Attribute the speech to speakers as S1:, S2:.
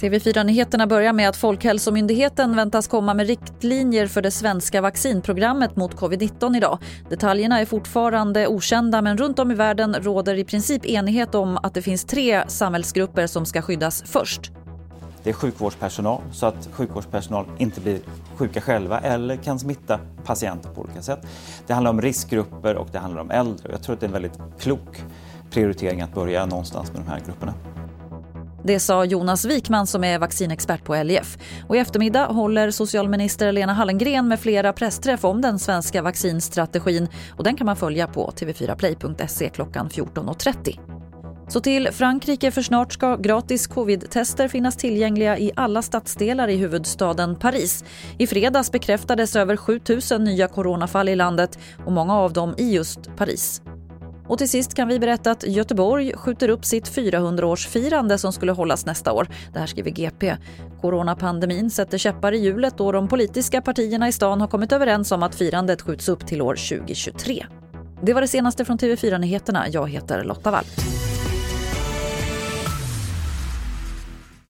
S1: TV4-nyheterna börjar med att Folkhälsomyndigheten väntas komma med riktlinjer för det svenska vaccinprogrammet mot covid-19 idag. Detaljerna är fortfarande okända men runt om i världen råder i princip enighet om att det finns tre samhällsgrupper som ska skyddas först.
S2: Det är sjukvårdspersonal så att sjukvårdspersonal inte blir sjuka själva eller kan smitta patienter på olika sätt. Det handlar om riskgrupper och det handlar om äldre. Jag tror att det är en väldigt klok prioritering att börja någonstans med de här grupperna.
S1: Det sa Jonas Wikman som är vaccinexpert på LIF. Och I eftermiddag håller socialminister Lena Hallengren med flera pressträff om den svenska vaccinstrategin. Och den kan man följa på tv4play.se klockan 14.30. Så till Frankrike för snart ska gratis covid-tester finnas tillgängliga i alla stadsdelar i huvudstaden Paris. I fredags bekräftades över 7 000 nya coronafall i landet och många av dem i just Paris. Och till sist kan vi berätta att Göteborg skjuter upp sitt 400-årsfirande som skulle hållas nästa år. Det här skriver GP. Coronapandemin sätter käppar i hjulet och de politiska partierna i stan har kommit överens om att firandet skjuts upp till år 2023. Det var det senaste från TV4 Nyheterna. Jag heter Lotta Wall.